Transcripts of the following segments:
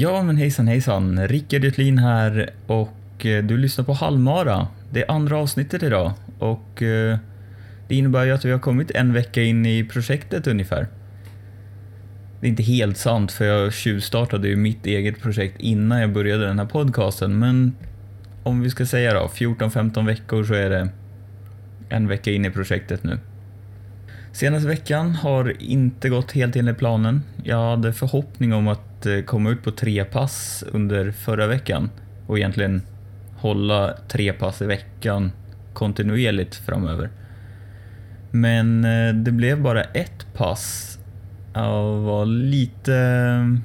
Ja, men hejsan hejsan. Rickard Jutlin här och eh, du lyssnar på Halmara. Det är andra avsnittet idag och eh, det innebär ju att vi har kommit en vecka in i projektet ungefär. Det är inte helt sant för jag tjuvstartade ju mitt eget projekt innan jag började den här podcasten men om vi ska säga då 14-15 veckor så är det en vecka in i projektet nu. Senaste veckan har inte gått helt enligt planen. Jag hade förhoppning om att att eh, komma ut på tre pass under förra veckan och egentligen hålla tre pass i veckan kontinuerligt framöver. Men eh, det blev bara ett pass. Jag var lite,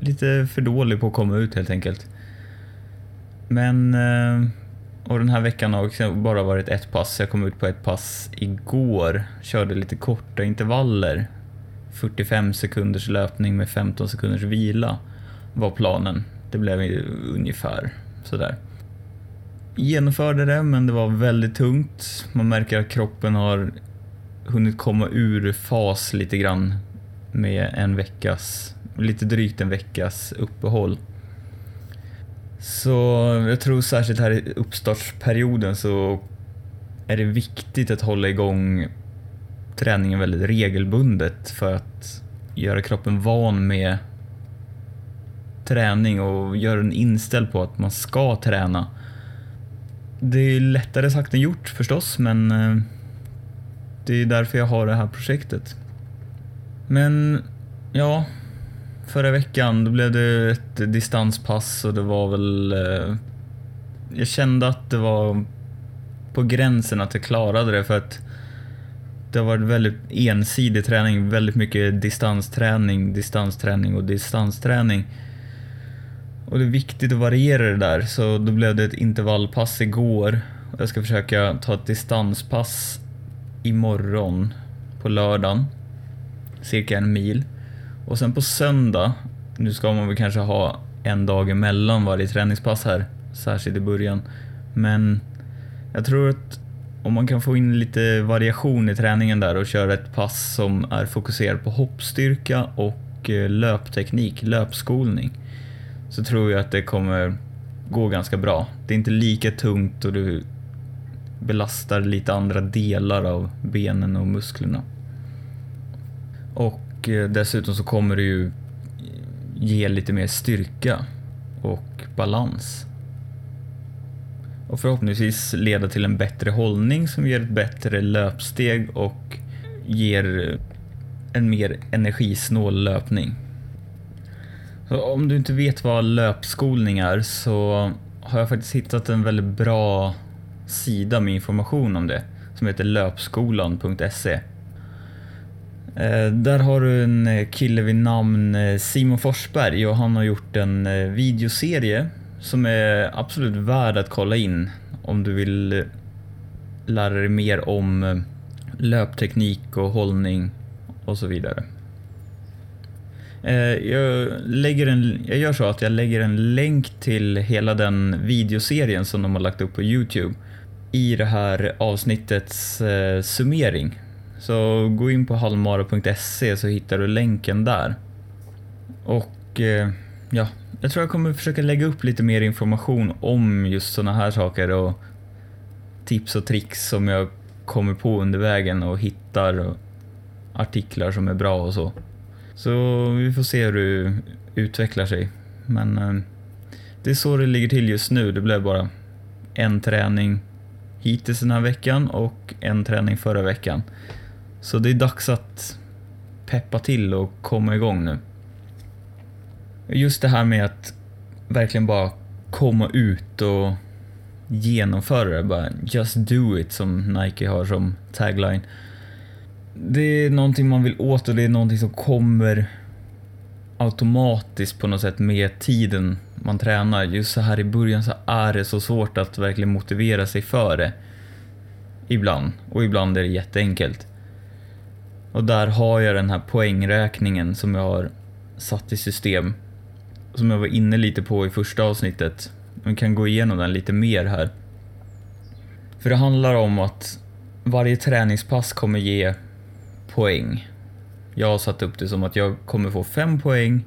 lite för dålig på att komma ut helt enkelt. Men eh, och den här veckan har också bara varit ett pass. Jag kom ut på ett pass igår. Körde lite korta intervaller. 45 sekunders löpning med 15 sekunders vila var planen. Det blev ungefär sådär. Genomförde det, men det var väldigt tungt. Man märker att kroppen har hunnit komma ur fas lite grann med en veckas, lite drygt en veckas uppehåll. Så jag tror särskilt här i uppstartsperioden så är det viktigt att hålla igång träningen väldigt regelbundet för att göra kroppen van med träning och göra den inställd på att man ska träna. Det är lättare sagt än gjort förstås, men eh, det är därför jag har det här projektet. Men ja, förra veckan då blev det ett distanspass och det var väl... Eh, jag kände att det var på gränsen att jag klarade det för att det har varit väldigt ensidig träning, väldigt mycket distansträning, distansträning och distansträning. Och det är viktigt att variera det där, så då blev det ett intervallpass igår. Och jag ska försöka ta ett distanspass imorgon på lördagen, cirka en mil. Och sen på söndag, nu ska man väl kanske ha en dag emellan varje träningspass här, särskilt i början. Men jag tror att om man kan få in lite variation i träningen där och köra ett pass som är fokuserat på hoppstyrka och eh, löpteknik, löpskolning, så tror jag att det kommer gå ganska bra. Det är inte lika tungt och du belastar lite andra delar av benen och musklerna. Och eh, dessutom så kommer det ju ge lite mer styrka och balans. Och förhoppningsvis leda till en bättre hållning som ger ett bättre löpsteg och ger en mer energisnål löpning. Så om du inte vet vad löpskolning är så har jag faktiskt hittat en väldigt bra sida med information om det som heter löpskolan.se. Eh, där har du en kille vid namn eh, Simon Forsberg och han har gjort en eh, videoserie som är absolut värd att kolla in om du vill lära dig mer om eh, löpteknik och hållning och så vidare. Eh, jag, lägger en, jag gör så att jag lägger en länk till hela den videoserien som de har lagt upp på Youtube i det här avsnittets eh, summering så gå in på halmara.se så hittar du länken där. Och eh, ja, jag tror jag kommer försöka lägga upp lite mer information om just sådana här saker och tips och tricks som jag kommer på under vägen och hittar artiklar som är bra och så. Så vi får se hur det utvecklar sig. Men eh, det är så det ligger till just nu. Det blev bara en träning hittills den här veckan och en träning förra veckan. Så det är dags att peppa till och komma igång nu. Just det här med att verkligen bara komma ut och genomföra det. Bara just do it som Nike har som tagline. Det är någonting man vill åt och det är någonting som kommer automatiskt på något sätt med tiden man tränar. Just så här i början så är det så svårt att verkligen motivera sig för det. Ibland. Och ibland är det jätteenkelt. Och där har jag den här poängräkningen som jag har satt i system. Som jag var inne lite på i första avsnittet. Vi kan gå igenom den lite mer här. För det handlar om att varje träningspass kommer ge poäng. Jag har satt upp det som att jag kommer få fem poäng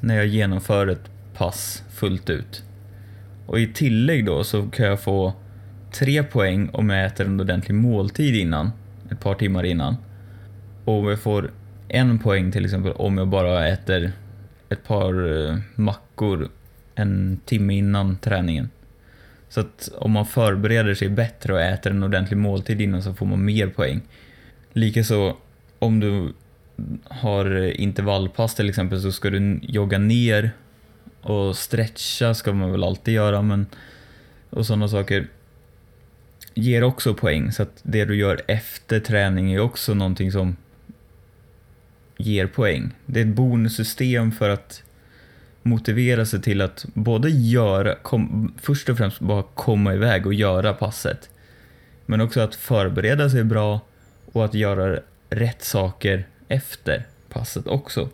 när jag genomför ett pass fullt ut. Och i tillägg då så kan jag få tre poäng om jag äter en ordentlig måltid innan, ett par timmar innan. Och jag får en poäng till exempel om jag bara äter ett par eh, mackor en timme innan träningen. Så att om man förbereder sig bättre och äter en ordentlig måltid innan så får man mer poäng. Likaså om du har eh, intervallpass till exempel så ska du jogga ner och stretcha ska man väl alltid göra men och sådana saker ger också poäng så att det du gör efter träning är också någonting som ger poäng. Det är ett bonussystem för att motivera sig till att både göra, kom, först och främst bara komma iväg och göra passet. Men också att förbereda sig bra och att göra rätt saker efter passet också.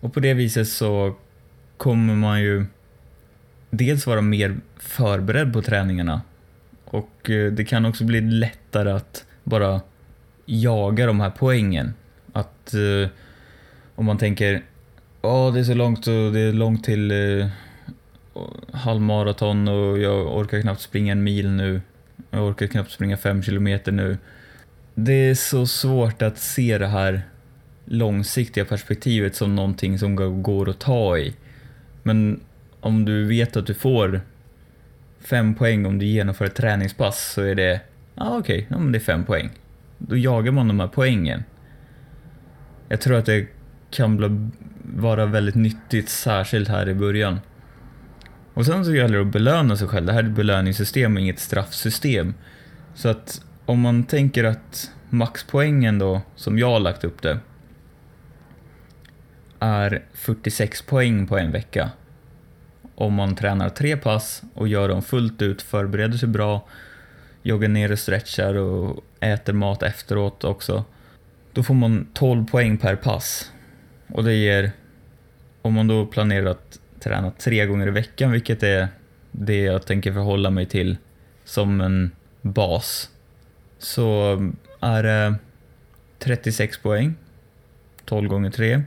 Och på det viset så kommer man ju dels vara mer förberedd på träningarna och eh, det kan också bli lättare att bara jaga de här poängen. Att eh, om man tänker, ja det är så långt och det är långt till eh, halvmaraton och jag orkar knappt springa en mil nu. Jag orkar knappt springa fem kilometer nu. Det är så svårt att se det här långsiktiga perspektivet som någonting som går att ta i. Men om du vet att du får fem poäng om du genomför ett träningspass så är det, ja ah, okej, okay, ja, det är fem poäng. Då jagar man de här poängen. Jag tror att det kan vara väldigt nyttigt, särskilt här i början. Och sen så gäller det att belöna sig själv. Det här är ett belöningssystem och inget straffsystem. Så att om man tänker att maxpoängen då, som jag har lagt upp det, är 46 poäng på en vecka. Om man tränar tre pass och gör dem fullt ut, förbereder sig bra, joggar ner och stretchar och äter mat efteråt också. Då får man 12 poäng per pass. Och det ger, om man då planerar att träna tre gånger i veckan, vilket är det jag tänker förhålla mig till som en bas, så är det 36 poäng, 12 gånger 3.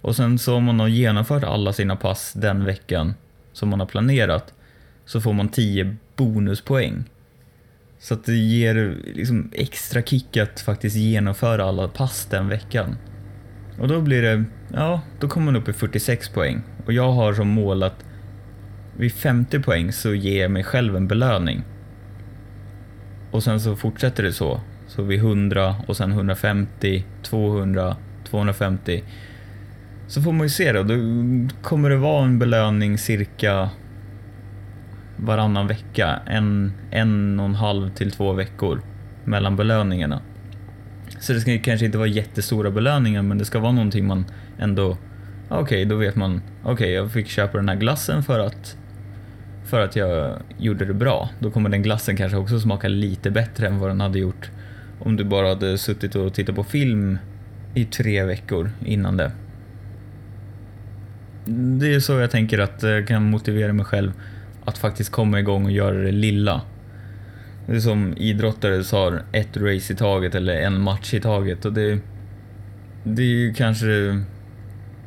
Och sen så om man har genomfört alla sina pass den veckan som man har planerat så får man 10 bonuspoäng. Så att det ger liksom extra kick att faktiskt genomföra alla pass den veckan. Och då blir det, ja, då kommer man upp i 46 poäng. Och jag har som mål att vid 50 poäng så ger jag mig själv en belöning. Och sen så fortsätter det så. Så vid 100 och sen 150, 200, 250 så får man ju se då. Då kommer det vara en belöning cirka varannan vecka. En, en och en halv till två veckor mellan belöningarna. Så det ska kanske inte vara jättestora belöningar men det ska vara någonting man ändå... Okej, okay, då vet man. Okej, okay, jag fick köpa den här glassen för att för att jag gjorde det bra. Då kommer den glassen kanske också smaka lite bättre än vad den hade gjort om du bara hade suttit och tittat på film i tre veckor innan det det är så jag tänker att jag kan motivera mig själv att faktiskt komma igång och göra det lilla. Det är som idrottare sa, ett race i taget eller en match i taget. Och det, det är ju kanske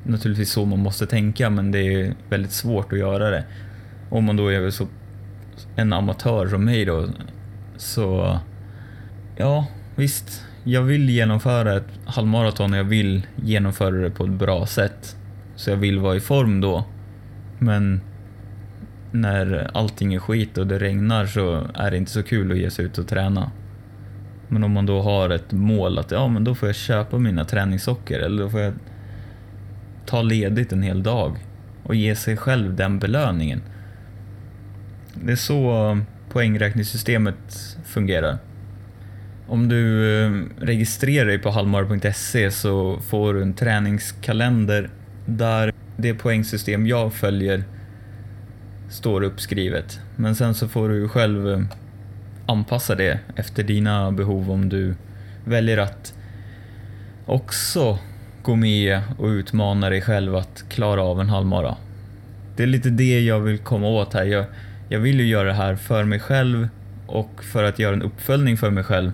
naturligtvis så man måste tänka, men det är väldigt svårt att göra det. Om man då är så, en amatör som mig då, så ja, visst. Jag vill genomföra ett halvmaraton och jag vill genomföra det på ett bra sätt. Så jag vill vara i form då. Men när allting är skit och det regnar så är det inte så kul att ge sig ut och träna. Men om man då har ett mål att ja, men då får jag köpa mina träningssocker eller då får jag ta ledigt en hel dag och ge sig själv den belöningen. Det är så poängräkningssystemet fungerar. Om du eh, registrerar dig på halvmara.se så får du en träningskalender där det poängsystem jag följer står uppskrivet. Men sen så får du själv eh, anpassa det efter dina behov om du väljer att också gå med och utmana dig själv att klara av en halvmara. Det är lite det jag vill komma åt här. Jag, jag vill ju göra det här för mig själv och för att göra en uppföljning för mig själv.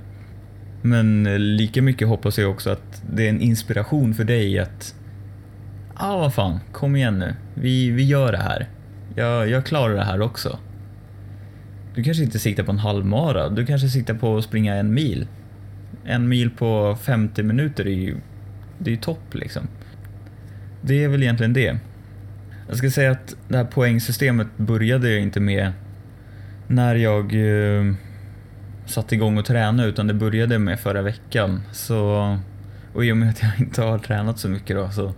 Men eh, lika mycket hoppas jag också att det är en inspiration för dig att ah, vad fan, kom igen nu. Vi, vi gör det här. Jag, jag klarar det här också. Du kanske inte siktar på en halvmara, du kanske siktar på att springa en mil. En mil på 50 minuter är ju, det är ju topp liksom. Det är väl egentligen det. Jag ska säga att det här poängsystemet började jag inte med när jag eh, satte igång och tränade utan det började med förra veckan. Så, och i och med att jag inte har tränat så mycket då så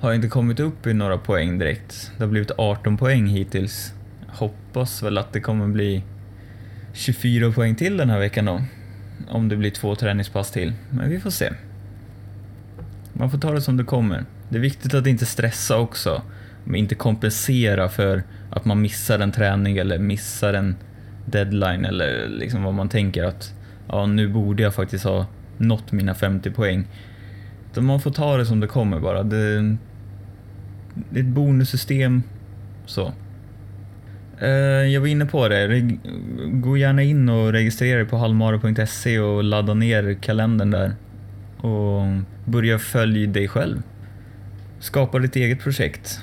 har jag inte kommit upp i några poäng direkt. Det har blivit 18 poäng hittills. Hoppas väl att det kommer bli 24 poäng till den här veckan då. Om det blir två träningspass till. Men vi får se. Man får ta det som det kommer. Det är viktigt att inte stressa också. Men inte kompensera för att man missar en träning eller missar en deadline eller liksom vad man tänker att ja, nu borde jag faktiskt ha nått mina 50 poäng. Så man får ta det som det kommer bara. Det, det är ett bonussystem. Så. Eh, jag var inne på det. Gå gärna in och registrera dig på halvmara.se och ladda ner kalendern där. Och börja följa dig själv. Skapa ditt eget projekt.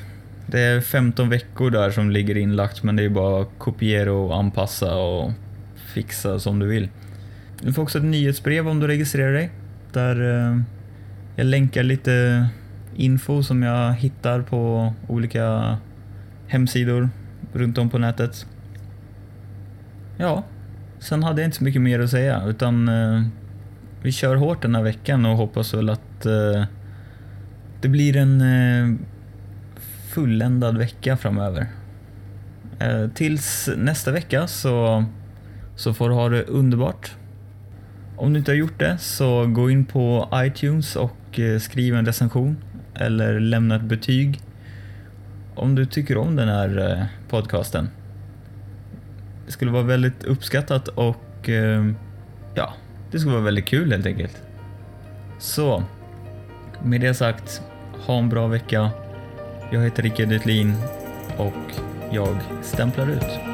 Det är 15 veckor där som ligger inlagt men det är bara att kopiera och anpassa och fixa som du vill. Du får också ett nyhetsbrev om du registrerar dig. Där eh, jag länkar lite info som jag hittar på olika hemsidor runt om på nätet. Ja, sen hade jag inte så mycket mer att säga utan eh, vi kör hårt den här veckan och hoppas väl att eh, det blir en eh, fulländad vecka framöver. Eh, tills nästa vecka så, så får du ha det underbart. Om du inte har gjort det så gå in på iTunes och eh, skriv en recension eller lämna ett betyg om du tycker om den här eh, podcasten. Det skulle vara väldigt uppskattat och eh, ja, det skulle vara väldigt kul helt enkelt. Så, med det sagt, ha en bra vecka. Jag heter Rickard Etlin och jag stämplar ut.